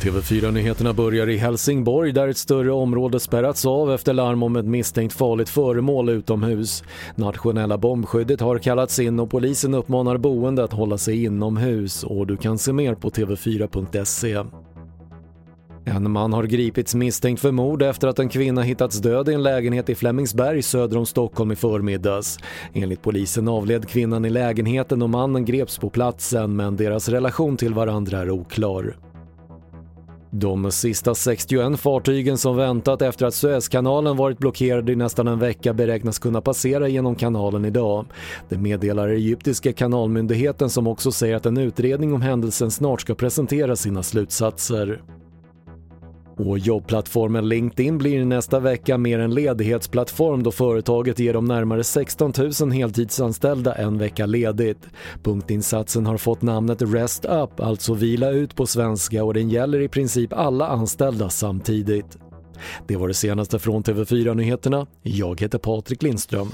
TV4-nyheterna börjar i Helsingborg där ett större område spärrats av efter larm om ett misstänkt farligt föremål utomhus. Nationella bombskyddet har kallats in och polisen uppmanar boende att hålla sig inomhus och du kan se mer på tv4.se. En man har gripits misstänkt för mord efter att en kvinna hittats död i en lägenhet i Flemingsberg söder om Stockholm i förmiddags. Enligt polisen avled kvinnan i lägenheten och mannen greps på platsen men deras relation till varandra är oklar. De sista 61 fartygen som väntat efter att Suezkanalen varit blockerad i nästan en vecka beräknas kunna passera genom kanalen idag. Det meddelar egyptiska kanalmyndigheten som också säger att en utredning om händelsen snart ska presentera sina slutsatser. Och jobbplattformen LinkedIn blir nästa vecka mer en ledighetsplattform då företaget ger de närmare 16 000 heltidsanställda en vecka ledigt. Punktinsatsen har fått namnet Rest Up, alltså vila ut på svenska och den gäller i princip alla anställda samtidigt. Det var det senaste från TV4 Nyheterna. Jag heter Patrik Lindström.